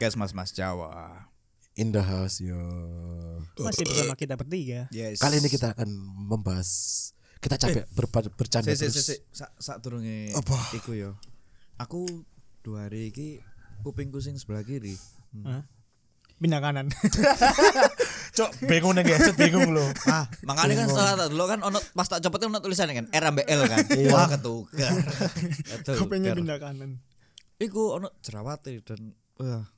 podcast Mas Mas Jawa. In the house yo. Masih bersama kita bertiga. Yes. Kali ini kita akan membahas kita capek berpa- bercanda Si, si, terus. si, si. Sa, sak turunge Apa? iku yo. Aku dua hari iki kupingku sing sebelah kiri. Hah? Pindah kanan. Cok, bingung nih guys, bingung lo. Ah, makanya kan salah tak dulu kan ono pas tak copot kan ono tulisannya kan R ambek L kan. Wah, ketukar. Ketukar. pindah kanan. Iku ono jerawate dan wah,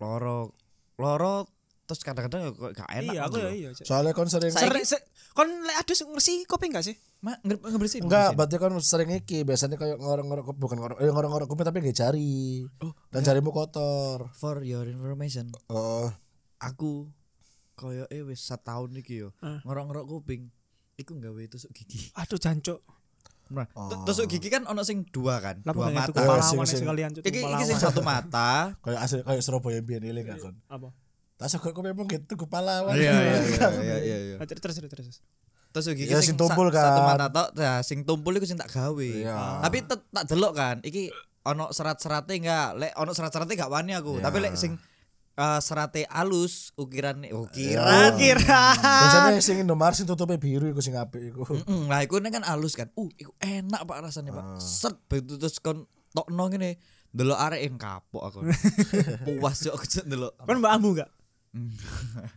loro loro terus kadang-kadang kok gak enak. Iya, aku ngono ya iya. Soalnya kon sering Sering se- kon lek adus ngersi kopi enggak sih? Ma, nge- ngebersihin. Enggak, berarti kan sering iki biasanya kayak ngorong-ngorong bukan ngorong eh, ngorong-ngorong kuping tapi nggak jari. Oh, Dan jarimu kotor. for your information, Oh, aku koyo eh wis setahun iki yo Ah. ngorok-ngorok kuping. Iku gawe tusuk gigi. Aduh jancuk. Nah, Oh. tusuk gigi kan ono sing dua kan, Lah dua mata. pahlawan sing- sing- sekalian Iki iki sing satu mata. kayak asli kayak Surabaya biyen ini kan kon. Apa? Tas kok kok memang gitu ke pahlawan. Iya iya iya iya iya. iya. Ah, Terus terus terus. Tusuk gigi Ya, sing, sing tumpul sa- Satu kan. mata tok, nah sing tumpul iku sing tak gawe. Iya. Tapi tak delok kan, iki ono serat-serate enggak, lek ono serat-serate gak wani aku. Iya. Tapi lek sing eh, serate alus ukiran ukiran Kira. Biasanya sing Indomaret sing tutupnya biru iku sing apik iku. Lah iku kan halus kan. Uh, iku enak Pak rasanya, Pak. Ah. Set begitu terus kon tokno ngene. Delok arek yang kapok aku. Puas yo aku delok. Kon mbak ambu enggak?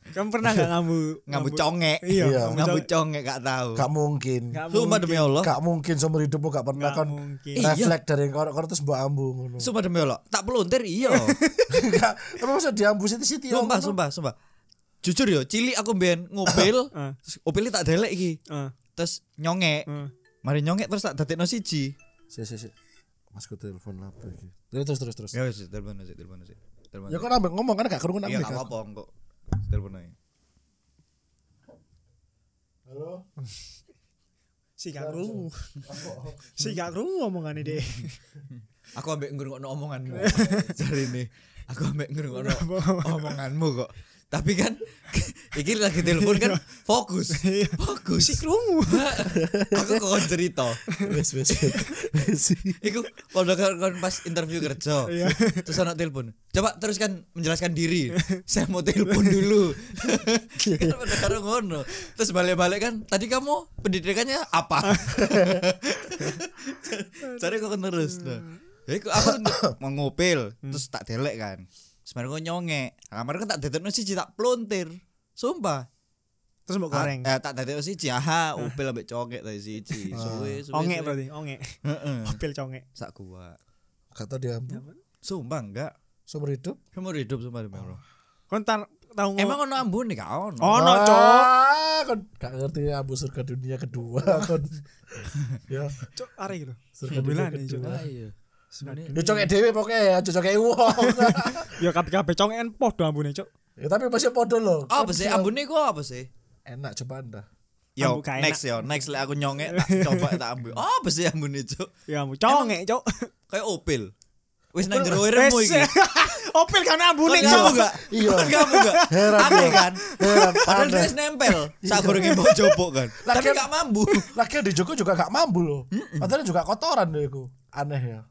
Kamu pernah enggak ngambu? Ngambu congek. Iya, Iya. Ngambu congek gak tahu. Gak mungkin. Enggak Sumpah demi Allah. Gak mungkin seumur hidupmu gak pernah Nggak kan mungkin. Iya. refleks dari korok-korok terus mbok ambu ngono. Sumpah demi Allah. Tak peluntir iya. Gak, tapi masa diambu siti-siti Sumpah, sumpah, sumpah. Jujur yo, cilik aku mbiyen ngopil, Ah. terus opil tak delek iki. Ah, Terus nyongek. ah. Mari nyongek terus tak dadekno siji. Si si si. Masku telepon apa iki? Terus terus terus. Ya wis, telepon sih, telepon sih. Telepon. Ya kok nambah ngomong kan gak kerungu Iya, gak apa-apa kok. Telepon aja. Halo. Si gak krungu. Si gak krungu omongane deh. Aku ambek ngrungokno omonganmu. Jari ini. Aku ambek ngrungokno omonganmu kok. Tapi kan iki lagi telepon kan fokus. Fokus. Si krungu. aku kok cerita. Wes wes. Wes. Iku kalau kan kan pas interview kerja. Iya. Terus anak telepon. Coba teruskan menjelaskan diri. Saya mau telepon dulu. kan pada karo ngono. Terus balik-balik kan, tadi kamu pendidikannya apa? Cari kok terus. Nah. Iku aku mau ngopil, terus tak delek kan. Nyongek. Nah, Kamar kan tak dedekno siji tak plontir. Sumpah. Terus mbok goreng. Ah, eh, tak dadekno siji. Aha, upil ambek congek tadi siji. Suwe, suwe. Ongek berarti, ongek. Heeh. Opil congek. Sak kuat. Kata diambu. Sumpah enggak. Seumur hidup. Seumur hidup sumpah demi Allah. Kon tar tau ngomong. Emang ono ambun nih kau ono. Oh, no, Ah, Cok. Kon gak ngerti ambu surga dunia kedua kon. ya, Cok, arek gitu. surga dunia kedua. Iya. Sebenarnya Ya cokek dhewe pokoknya, aja cokek wong. Ya kabeh-kabeh congek kan podo ambune, Cok. ya tapi masih podo loh. apa sih ambun nih apa sih? Enak coba Anda. Yo, next yo, next lah aku nyongek tak coba tak ambil. Apa sih ambun itu? Ya ambu congek, Cok. Kayak opil. Wis nang jero iremu Wes, iki. Opil kan ambune, kamu enggak? Iya. Kamu enggak? Heran Aneh kan? Heran, Padahal dia nempel. Sak gorenge mbok jopok kan. Tapi kan- gak mambu. Lagi di Joko juga gak mambu loh. Padahal juga kotoran deh iku. Aneh ya.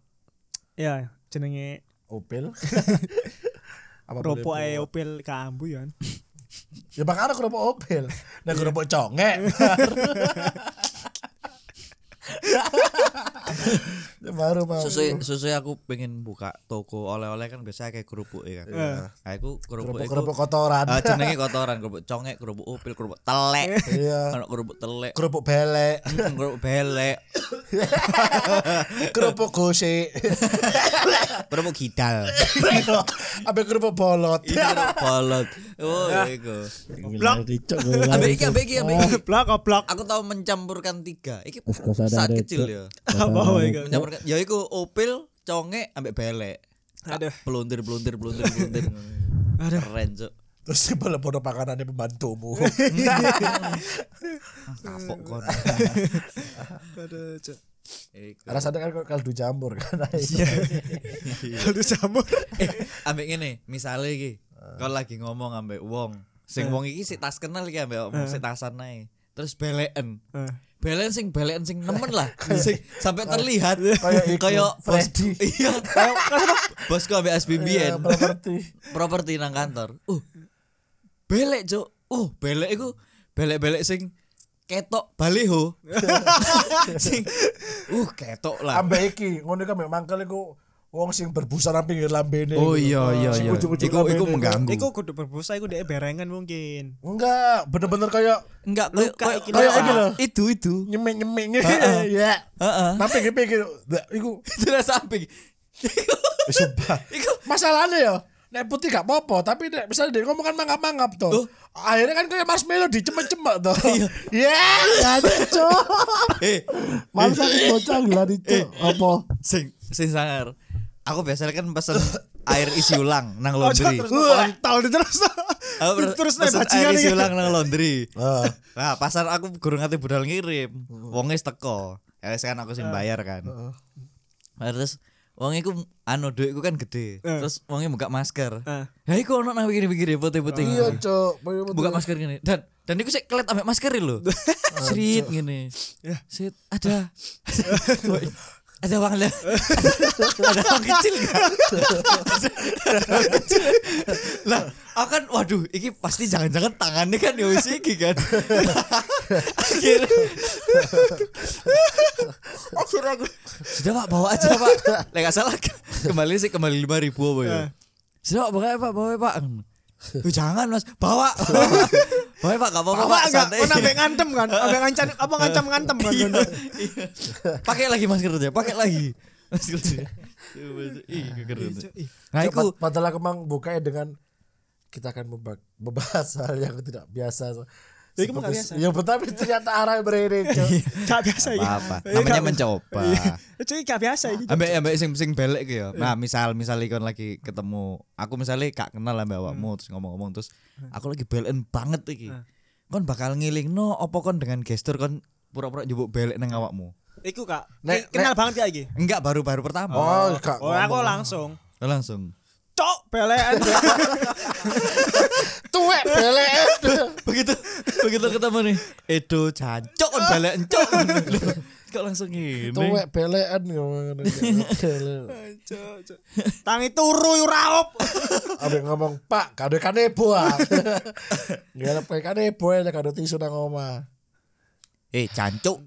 Ya, jenenge Opel. Apa Ropo ae buat? opil ke ambu ya. Ya makanya kerupuk Opel. Nah kerupuk congek. Ya, baru mau. Sesuai sesuai aku pengen buka toko oleh-oleh kan biasa kayak kerupuk ya kan. Iya. Nah, aku kerupuk Kerupuk kerupuk kotoran. Ah, jenenge kotoran, kerupuk congek, kerupuk upil, kerupuk telek. Iya. Ono kerupuk telek, Kerupuk belek. kerupuk belek, kerupuk gosek. kerupuk kidal. Abe kerupuk bolot. Ini kerupuk bolot. Oh, iku. Blok. Ambek iki, ambek iki, ambek iki. Blak goblok. Aku tahu mencampurkan tiga. Iki saat kecil ya. Apa wae? Mencampurkan. Ya iku upil, congek, ambek belek. Aduh. Peluntir, peluntir, peluntir, peluntir. Aduh. Keren, Cuk. Terus si bola bodoh makanannya pembantumu. Kapok kon. Aduh, Cok. Iku. Rasanya kan kaldu jamur kan. Iya. Aduh jamur. Eh, ambek ngene, misale iki, kau lagi ngomong ambek wong. Sing wong iki sik tas kenal iki ambek wong sik tasan ae. Terus beleken. Eh. Belen sing nemen lah. Sing sampai terlihat Kayak iku, kayak bos iya bosku ambek SBBN Iya, properti. properti nang kantor. Uh belek cuk. Uh belek iku belek-belek sing ketok baliho sing uh ketok lah. Ambek iki, ngono kan memang kali ku wong sing berbusa nang pinggir lambene. oh gitu. iya iya Sing iya ujung-ujung iku iku mengganggu Iku kudu berbusa iku dhek berengan mungkin. Enggak, bener-bener kayak enggak Luka kayak iki kayak iki itu itu nyemek-nyemek ya. heeh Nang pinggir-pinggir. Iku lah samping eh, sumpah. iku Masalahnya ya Nek putih gak apa-apa, tapi nek misalnya dia ngomong kan mangap-mangap tuh. Oh. Akhirnya kan kayak marshmallow dicemek-cemek tuh. Iya. Ya, cok. eh Males aku bocah gila di cok. Apa? sing sing sangar aku biasanya kan pesen air isi ulang nang Ojo laundry. terus kontol terus. aku Terus pesen air isi ulang nang laundry. Ah. nah pasar aku gurung ngati budal ngirim. Wonge teko. Ya wis kan aku sing bayar kan. Nah, terus wong iku anu duitku kan gede. Eh. terus wonge buka masker. Eh. ya iku ono nang pikir-pikir putih-putih Iya, cok. buka masker gini dan dan iku sik kelet ambek masker lho. Serit gini Ya. Sit, ada ada uang lah ada uang kecil gak ada uang kecil lah aku kan waduh ini pasti jangan-jangan tangannya kan ya wis iki kan? Akhirnya akhirnya aku sudah pak bawa aja pak. Lah salah kembali sih kembali lima ribu apa ya? Sudah pak bawa pak bawa pak. Eh, jangan mas bawa ya, pak gak apa-apa Apa pak santai Oh nambah ngantem kan? Nambah ngancam apa ngancam ngantem kan? Iya, iya. pakai lagi maskernya pakai lagi maskernya Ih, keren. nah itu Pad- Padahal aku bukanya dengan kita akan membahas hal yang tidak biasa. Ya, itu mah nggak biasa. Ya, tapi ternyata arah berbeda. Cok. Gak biasa iki. apa Iya, namanya gak- mencoba Cuy gak biasa iki. ambek ambek sing sing belek gitu ya nah misal misal ikon lagi ketemu aku misalnya gak kenal ambek awakmu terus ngomong-ngomong terus aku lagi belen banget iki kon bakal ngiling no opo kon dengan gestur kon pura-pura njupuk belek nang awakmu Iku kak. Nek- Kenal banget ya iki. enggak baru-baru pertama Oh, kak. Oh aku langsung. langsung Cok belean. Tuwek belek. begitu begitu ketemu nih Edo jancok belek encok kok langsung gini Tuwek belekan. Tangi turu yo raup. Abang ngomong, "Pak, kado kanebo." ah." Ngarep kayak kanebo aja kado tisu nang omah. eh cancuk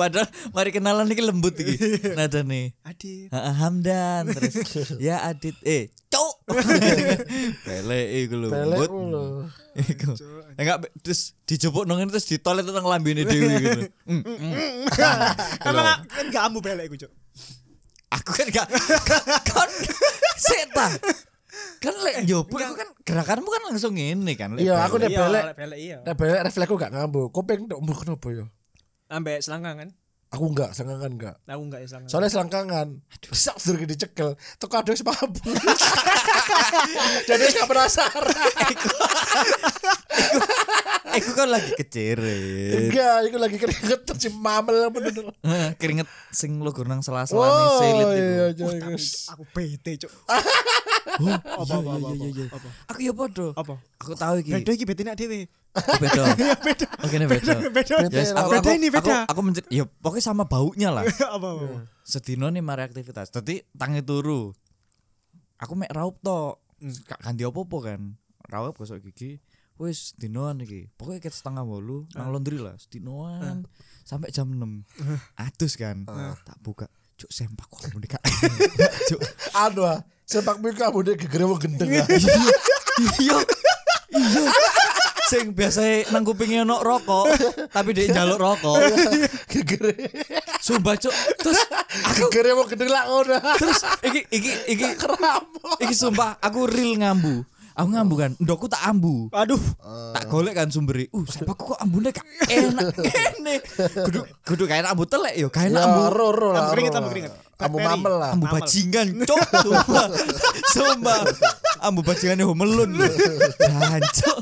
padahal mari kenalan iki lembut iki nada nih Adit. Ha, Hamdan terus ya Adit eh pele iku lho lembut mulu. iku enggak be- terus dijupuk nang ngene terus ditolet nang lambene dhewe gitu Mm, mm. Emang gak- kan gak ambu belek iku, Cok. aku kan gak kan seta kan lek njupuk iku kan gerakanmu kan langsung ngene kan lek Iya, aku nek lek belek iya. Nek belek refleksku gak ngambu. Kuping tok mbok kenapa ya? Ambek selangkangan. Aku enggak, selangkangan enggak. Aku enggak ya selangkangan. Soalnya selangkangan. Sak suruh dicekel. Teko wis mabuk. Jadi gak penasaran. Iku kan lagi kecirit Enggak, itu lagi keringet si mamel bener. Heeh, keringet sing lo nang sela-selane Oh, selit iya, iku. iya, Tapi aku bete, Cok. Oh, Apa apa apa. iya, iya, iya. Apa? Aku ya podo. Apa? Aku tahu iki. Beda iki bete nak dhewe. Oh, beda. Iya beda. Oke, ini beda. Beda. Yes, aku, Beda ini, beda. Aku, aku ya pokoknya sama baunya lah. Apa apa. Sedino nih mari aktivitas. Tadi tangi turu. Aku mek raup to. Gak ganti apa-apa kan. Raup gosok gigi. Wis dinoan iki. Pokoknya ket setengah bolu nang laundry lah. Dinoan sampai jam 6. Adus kan. Tak buka. Cuk sempak kok muni kak. Cuk. Aduh, ah, sepak bola kamu deh wong gendeng. ah. Iya. Iya. Sing biasa nang kupingnya ono rokok, tapi dia njaluk rokok. Gegere. Sumpah cuk. Terus aku wong gendeng lah ngono. terus iki iki iki iki sumpah aku real ngambu. Aku ngambu kan, ndokku tak ambu. Aduh. Tak golek kan sumberi. Uh, siapa kok ambune gak enak kene. Kudu kudu kayak ambu telek yo, kayak Ya, ambu ro ro lah. Ambu keringet, ro ambu keringet. Ambu mamel lah. ambu bajingan cuk. Sumpah. Sumpah. ambu bajingane Home Alone. Jancuk.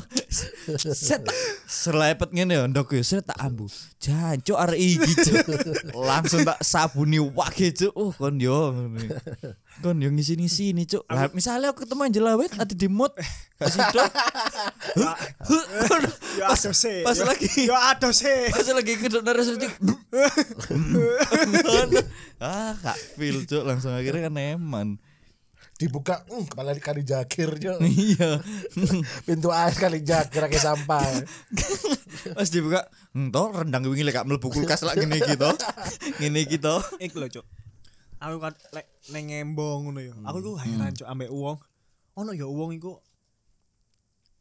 Set tak selepet ngene ya ndok yo set tak ambu. Jancuk arek iki cuk. Langsung tak sabuni wage cuk. Oh kon yo. Kon yo ngisi-ngisi nih cuk. Lah misalnya aku ketemu Angela White ada di mood. Yo Pas- aduh sih. pas Yo- lagi- Yo sih. Pas lagi kedok naras cuk. Ah, kak feel cuk langsung akhirnya kan eman. Dibuka, hmm, kepala di kali jakir jo. Iya. Pintu air kali jakir kayak sampah. Pas dibuka, entoh rendang wingi lek mlebu kulkas lak ngene iki to. Ngene iki to. Iku lho, Cuk. Aku kan lek neng ngembong ngono ya. Aku iku heran Cuk ambek wong. Ono ya wong iku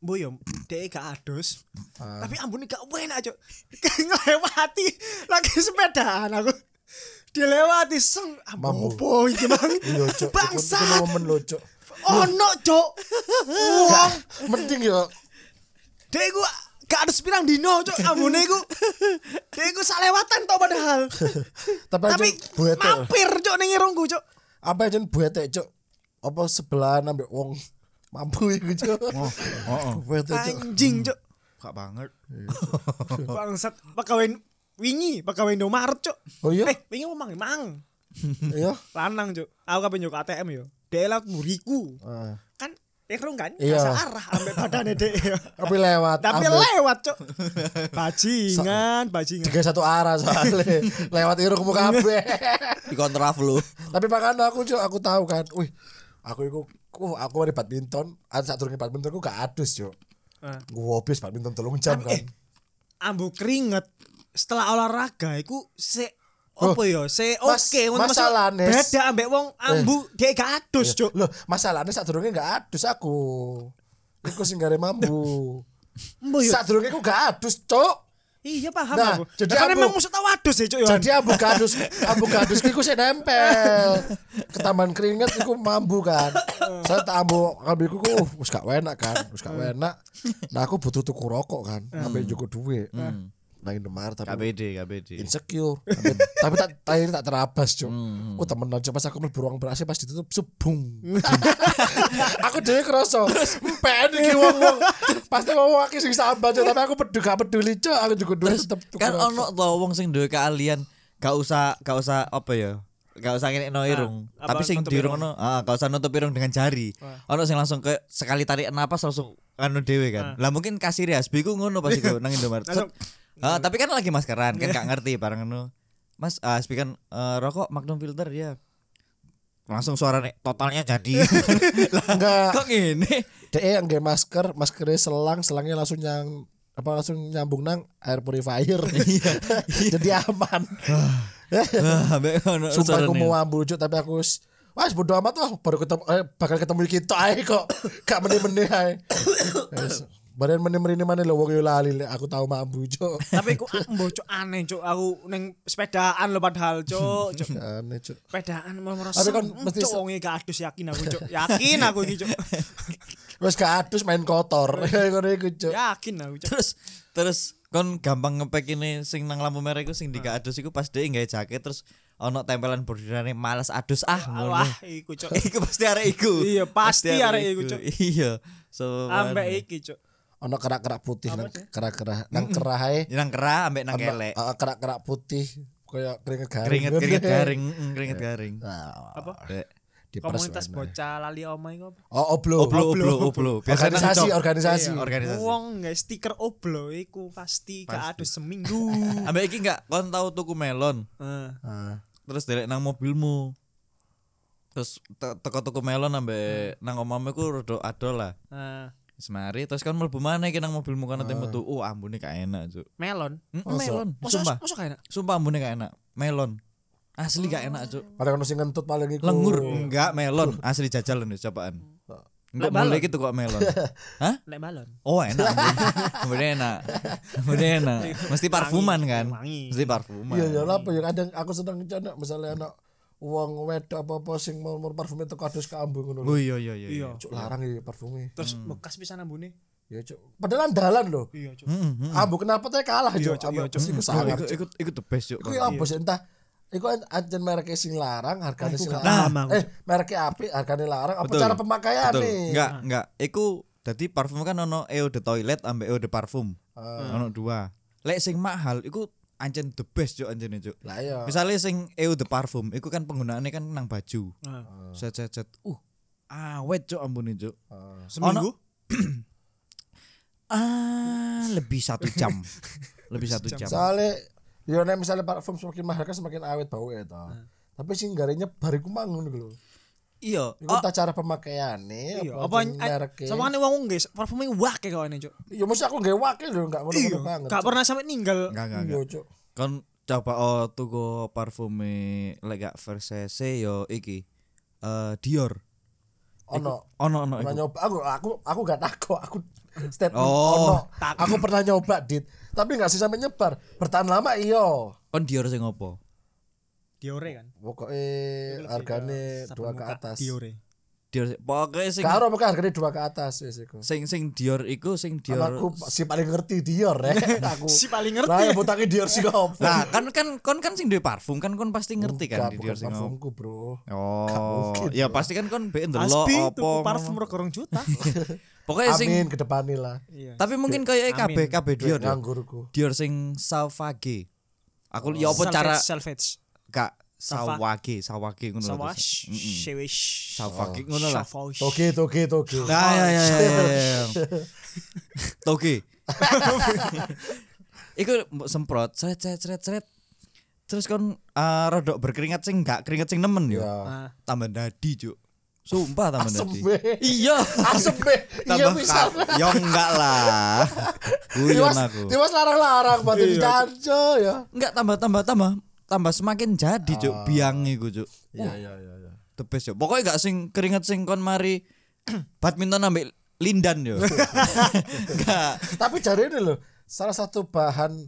Mbok yo dhek gak adus. Tapi ampun gak enak, Cuk. Ngelewati lagi sepedaan aku. Dilewati seng Mampu. apa iki mang. Iya cok. Bangsat. Itu momen lo cok. Ono, Cuk. Wong Penting yo. Dek iku gak ada pirang dino, Cuk. Ambune iku. Dek iku salewatan tok padahal. Tapi Tapi buete. mampir, Cuk ning irungku, Cuk. Apa aja buete cok. Apa sebelahan ambek wong mampu iku cok. Oh, oh, Buete cok. Anjing. Kak banget. Bangsat pegawai wingi, pegawai Indomaret, Cuk. Oh iya. Eh, wingi mau mang, mang. Iya. Lanang, Cuk. Aku kapan nyok ATM yo. Dek lewat muriku. Ah. Kan Ekrung kan, Iya. gak arah ambek badane dek. Tapi lewat. Tapi ambek- lewat, Cuk. Bajingan, bajingan. Tiga satu arah soalnya lewat irungmu kabeh. Di kontraflow. Tapi makanya aku cok aku tahu kan. Wih, aku iku uh, aku ada badminton, ada saat turun badminton aku gak adus cok. Ah. Gue habis badminton telung jam kan. eh, ambu keringet setelah olahraga iku se Loh, apa ya se mas- oke ngono maksud- masalahnya- beda ambek wong ambu dia gak adus cuk Loh, masalahnya saat turunnya gak adus aku. Iku sing gare mambu. Yo Saat turunnya aku gak adus cok. iya paham Nah, aku jadi ambu- emang mesti tahu adus ya cuk yo Jadi abu gadus, abu gadus iku saya nempel. Ketaman keringet iku mambu kan. Saya tak ambu ambil iku uh, wis gak enak kan, wis gak enak. Nah aku butuh tuku rokok kan, sampai cukup duit. Nah Indomaret tapi KBD, KBD. insecure tapi, tapi tak tapi tak terabas cuk oh temen aja pas aku mlebu ruang berasi pas ditutup sebung aku dhewe kerasa empen iki wong-wong pasti wong akeh sing sambat Cuk. tapi aku peduli gak peduli cuk aku juga duit tetep tuku Kan ono to wong sing duwe keahlian gak usah gak usah apa ya? Gak usah ngene no irung. apa Tapi sing dirung irung? ono, ah gak usah nutup irung dengan jari. Ono sing langsung kayak sekali tarik napas langsung anu dhewe kan. Lah mungkin kasir ya, ku ngono pas iku nang Indomaret. Ah, tapi kan lagi maskeran, kan gak ngerti bareng anu. Mas, ah Asbi kan eh, rokok Magnum filter ya. Langsung suaranya totalnya jadi. enggak Kok gini? DE yang nggak masker maskernya selang selangnya langsung yang apa langsung nyambung nang air purifier jadi aman ono Sumpah aku mau ambil Cuk, tapi aku Wah, bodo amat lah, baru ketemu eh, bakal ketemu kita ae kok. Gak meneh-meneh ae. Badan meneh-meneh mana lo wong yo lali aku tahu mambu cuk. tapi aku ambo cuk aneh cuk aku neng sepedaan lo padahal cuk cuk Aneh cuk. sepedaan mau Tapi kan mesti cuk se- wonge gak adus yakin aku cuk yakin aku iki cuk Wes gak adus main kotor. Ngono iku cuk. yakin aku cuk terus terus kon gampang ngepek ini sing nang lampu merah iku sing diga adus iku pas dia nggawe jaket terus ono tempelan bordilane malas adus ah ngono. wah iku cuk iku pasti arek iku. Iya, pasti arek iku, Cuk. Iya. So ambek iki cuk Ono kerak-kerak putih nang kerak-kerak nang kerah ae. nang kerah ambek nang kelek. uh, kerak-kerak putih kayak keringet garing. Keringet keringet garing, keringet garing. Nah, apa diperes komunitas bocah lali omah iku apa Oh, oblo. Oblo oblo oblo. Organisasi, organisasi. Iya, organisasi. Wong nggak stiker oblo iku pasti gak adus seminggu. Ambek iki enggak kon tau tuku melon, Heeh. Terus delek nang mobilmu. Terus te- teko tuku melon ambek nang omahmu iku rada adol lah. Heeh. Semari terus kan mlebu maneh iki nang mobilmu kan temu tuh. Oh, ambune gak enak, Cuk. melon. Mm, Masa? melon. Sumpah. masa gak enak? Sumpah ambune gak enak. Melon. Asli gak enak, Cuk. Padahal ono sing ngentut paling iku. Lengur enggak melon, asli jajal nih cobaan. Enggak Lek balon. boleh gitu kok melon. Hah? Nek balon. Oh enak. Ambune enak. Ambune enak. Mesti parfuman kan? Mesti parfuman. Iya ya apa ya kadang aku seneng cana misalnya anak uang wedok apa-apa sing mau mau parfumnya teko adus ke ambu ngono. Oh iya iya iya. Iya. Cuk larang iki parfumnya. Terus bekas pisan ambune. Ya cuk. Padahal andalan loh. Iya, Cuk. Heeh. Ambu kenapa teh kalah Iya, Cuk? Cuk, iya, Ambu Cuk. iku Ikut sangat. ikut ikut the best. Iku ya apa sih entah Iku an- ancen merek sing larang, hargane Aku sing larang. aku. Eh, merek apik, hargane larang. Apa Betul. cara pemakaian Betul. nih? Enggak, enggak. Iku dadi parfum kan ono EO de toilet ambek EO de parfum. Ah, Ono dua. Lek sing mahal iku ancen the best cuk ancen cuk. Lah iya. Misalnya sing EO de parfum iku kan penggunaannya kan nang baju. Ah. Set set set. Uh, awet cuk ampun cuk. Ah. Seminggu. Ah, lebih satu jam. lebih satu jam. Soalnya yo nek misalnya parfum semakin mahal kan semakin awet bau ya toh. Tapi sing garenya bariku mangun iku lho. Iya. Iku Oh, tak cara pemakaiane Iya, apa apa jen mereke. sama kan wong guys, parfumnya wake kok ini, Cuk. Iya mesti aku nggawe wakil lho enggak ngono-ngono Iya, banget. gak pernah sampai ninggal. enggak enggak Iya, enggak. Cuk. Kon coba oh tuku parfume lek gak Versace yo iki. Eh Dior. Ono Ono ono pernah nyoba aku aku aku gak takut aku statement Oh. ono aku pernah nyoba dit tapi nggak sih sampai nyebar bertahan lama iyo Kon Dior sing opo? Diore kan. pokoknya harganya dua ke atas Diore. Dior pokoknya sing karo pokoknya harganya dua ke atas wis iku sing sing Dior iku sing Karena Dior aku si paling ngerti Dior ya aku Si paling lah ngerti. yang butangnya Dior sih kok Nah, kan kan kon kan sing duwe parfum kan kon pasti ngerti kan di Dior sing opo. parfumku bro Oh, mungkin, ya bro. pasti kan kon mbek ndelok tuku parfum rong juta. Pokoknya sing amin ke depannya lah Iya. tapi mungkin kayak kabeh Amin. kabeh Dior. ya. Dior sing Sauvage. Aku ya apa cara Salvage. Gak Sawage, Sawage ngono lho. Sawash. Shewish. Sauvage ngono lah. Sawash. toge toge toge Nah, ya ya ya. ya, ya. Toge. Iku mbok semprot, seret seret seret seret. Terus kon eh, rodok berkeringat sing gak keringat sing nemen yo. ya Ah. Tambah dadi, Cuk. Sumpah tambah dadi. Iya. asem be iya bisa Ya enggak lah. Guyon aku. tiwas larang-larang batu di janjo ya. Enggak tambah tambah tambah tambah semakin jadi, Cuk. Biang iku, Cuk. Iya iya iya iya. The best, Cuk. Pokoknya gak sing keringat sing kon mari badminton ambek lindan yo. Enggak. Tapi jari ini loh, salah satu bahan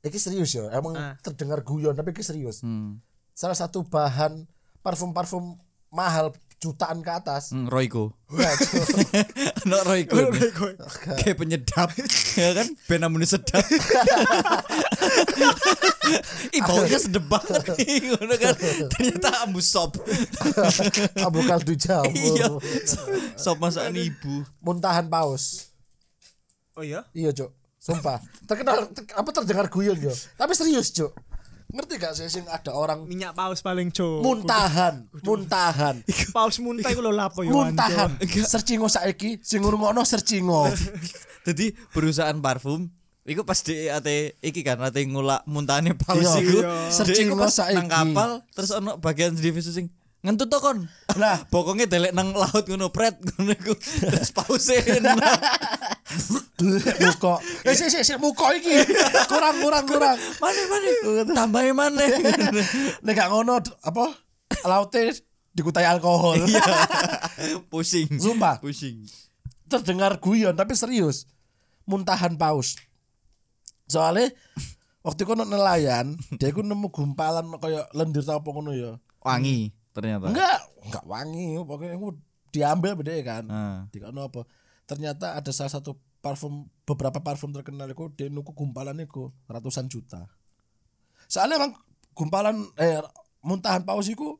iki serius ya, emang Ah. terdengar guyon tapi iki serius. Hmm. Salah satu bahan parfum-parfum mahal jutaan ke atas. Hmm, Royco. Enggak, Cuk. No Royco. Kayak penyedap ya kan ben amune sedap. Ih baunya sedep banget ngono kan. Ternyata ambu sop. Abu kaldu Iya. jamur. Sop masakan ibu. Muntahan paus. Oh iya. Iya, Cuk. Sumpah. Terkenal ter- apa terdengar guyon yo. Tapi serius, Cuk. Ngerti gak sih sing ada orang Minyak paus paling cuk. muntahan, muntahan. Paus muntah iku lho lapo yo. muntahan searchingo saiki sing ngrungokno searchingo Jadi perusahaan parfum Iku pas di ate iki kan ate ngulak muntahane paus Iya, iku. iya. Pas saiki. nang kapal terus ono bagian divisi sing ngentut to kon. Lah. pokoknya delek nang laut ngono pret ngono iku. Terus pause muka eh sik sik sik muka iki kurang kurang kurang Mana mana tambahin mana nek gak ngono apa laute dikutai alkohol Iya. Pusing. Sumpah. Pusing. terdengar guyon tapi serius muntahan paus soalnya waktu itu nelayan dia ku nemu gumpalan kayak lendir tau apa ngono ya Wangi ternyata. enggak enggak wangi pokoknya aku diambil beda kan Ah. Dikono apa? Ternyata ada salah satu parfum beberapa parfum terkenal itu dia nuku gumpalan itu ratusan juta. Soalnya emang gumpalan eh muntahan paus itu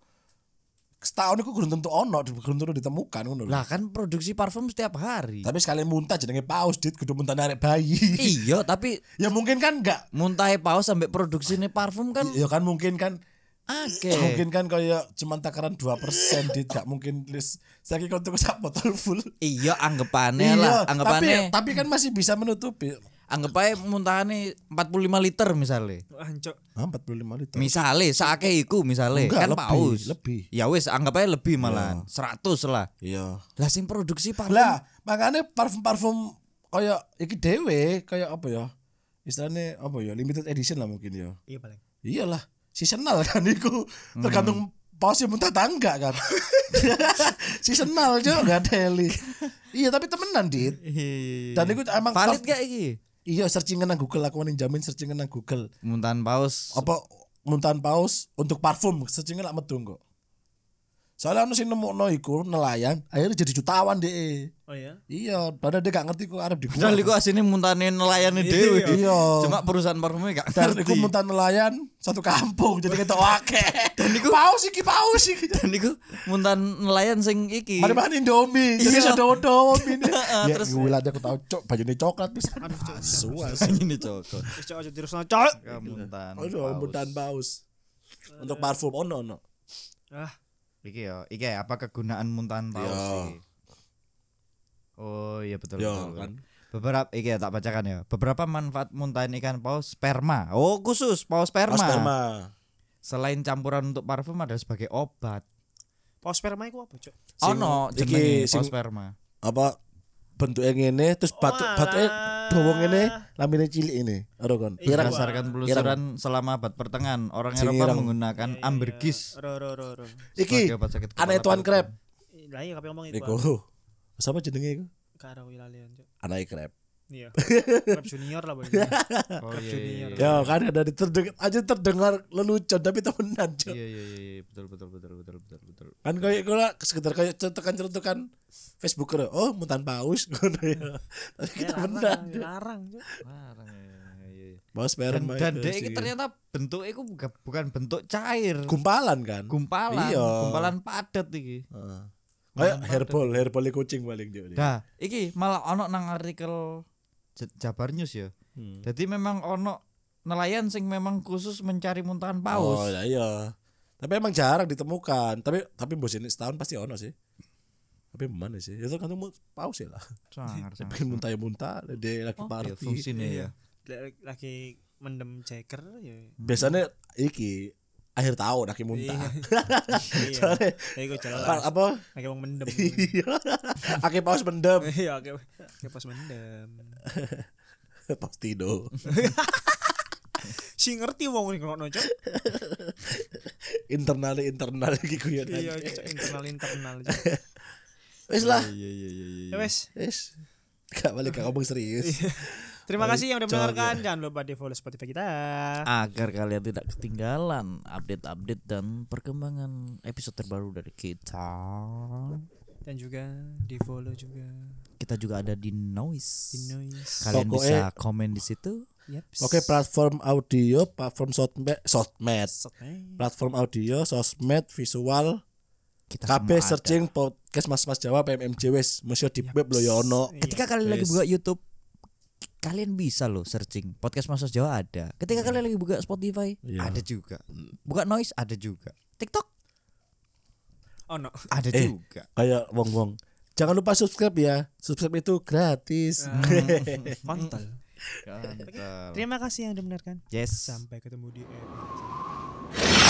setahun itu kurang tentu ono, kurang tentu ditemukan ngono. Lah kan produksi parfum setiap hari. Tapi sekali muntah jenenge paus dit kudu muntah narik bayi. iya, tapi ya mungkin kan enggak. muntahe paus sampai produksi ini parfum kan Ya kan mungkin kan akeh. mungkin kan kayak cuman takaran 2% dit gak mungkin list saya kira tuh sak botol full. Iya, anggapannya lah, tapi, anggapannya tapi kan masih bisa menutupi. anggap aja muntahane 45 liter misalnya. Hancur. Ah, 45 liter. Misale sakake iku misale Enggak, kan lebih, paus. lebih. Ya wis anggap aja lebih malahan. 100 lah. Iya. Lah sing produksi parfum Lah, makanya parfum-parfum kayak iki dhewe kayak apa ya? Istilahnya apa ya? Limited edition lah mungkin ya. Iya paling. Iyalah, seasonal kan iku. Tergantung pausnya muntah tangga kan. seasonal juga gak daily. Iya, tapi temenan, Dit. Dan itu emang valid gak iki? Iya, searchingan nang Google aku ning jamin searchingan nang Google. Muntahan paus. Apa muntahan paus untuk parfum searchingan lah metu kok. Soalnya ono sing nemokno iku nelayan, akhirnya jadi jutawan deh. Oh ya. Iya, padahal dia gak ngerti kok arep dibuang. Padahal iku asine muntane nelayane dhewe. Iya. Cuma perusahaan parfumnya gak dan ngerti. iku muntan nelayan satu kampung jadi kita wake. Dan iku paus iki paus iki. Dan iku muntan nelayan sing iki. Mari makan Indomie. Jadi Iya. saya dodo ini. Ya, terus- gue liat aku tahu cok bajunya coklat bisa. Aduh. Suas. ini cocok. Wis cok aja terus cok. Muntan. Aduh, paus. muntan paus. Untuk parfum ono ono. Ah, Iki ya, iki ya, apa kegunaan muntahan paus Iya. iki? Oh iya betul Yo betul. kan. Beberapa iki ya tak bacakan ya. Beberapa manfaat muntahan ikan paus sperma. Oh khusus paus sperma. Paus sperma. Selain campuran untuk parfum ada sebagai obat. paus sperma iku apa, cok? Ono iki jenenge paus sperma. Apa bentuknya ngene terus batu Walah. batuke dawa ngene lambene cilik ini. Ora kon. Iya. Berdasarkan penelusuran selama abad pertengahan, orang Eropa menggunakan ambergris Ro ro ro ro. iki kepala tuan krep. Lah iya kabeh ngomong iku. Iku. Siapa jenenge iku? Karo wilalian, krep. Iya. Krep junior lah pokoknya. Oh Krep iya, iya, junior. iya. Ya kan ada di terdengar aja terdengar lelucon tapi temenan cok. Iya iya iya iya, betul betul betul betul betul betul. kan kayak gue lah sekedar kayak cetukan cetukan Facebook kira oh mutan paus ngono ya tapi Ya, kita benar larang, cok. Larang ya, iya, iya. paus Dan, dan itu dia sih. ini ternyata bentuk itu bukan, bukan bentuk cair, gumpalan kan gumpalan, Iya. gumpalan padat iki. Heeh. kayak herbal herbal kucing paling jauh Nah, iki malah ono nang artikel Jabar News ya. Hmm. Jadi memang ono nelayan sing memang khusus mencari muntahan oh paus. ya iya tapi emang jarang ditemukan tapi tapi bos ini setahun pasti ono sih tapi mana sih itu kan mu- paus ya lah Sangar, sangar. pengen muntah ya muntah dia lagi Oh, iya, party fungsinya ya. Lagi- Lagi mendem ceker ya. biasanya iki akhir tahun lagi muntah Iya. soalnya Ya jelas. apa Lagi wong mendem. iya akhir paus mendem Iya, oke. Oke pas mendem. paus tidur Si ngerti wong ning ngono, cok. internal internal gitu ya Iya, internal internal. Wes lah Iya iya iya iya. Ya wes. wes gak balik gak ngomong serius Terima Baik, kasih yang udah mendengarkan. Jangan lupa di follow Spotify kita. Agar kalian tidak ketinggalan update-update dan perkembangan episode terbaru dari kita. Dan juga di follow juga Kita juga ada di Noise. di noise. Kalian Pokoknya- bisa komen di situ. Yep. oke platform audio platform sosmed sosmed Sosmed. platform audio sosmed visual Kita KB searching podcast mas mas Jawa PMMJ wes mesti di web lo ya ono Ketika kalian lagi buka YouTube, kalian bisa loh searching podcast Mas Jawa ada. Ketika kalian lagi buka Spotify, Iya. ada juga. Buka Noise ada juga. TikTok Oh no. ada Eh. juga. kayak wong wong jangan lupa subscribe ya subscribe itu gratis Kontol. Ganteng. Terima kasih yang udah mendengarkan. Yes. Sampai ketemu di episode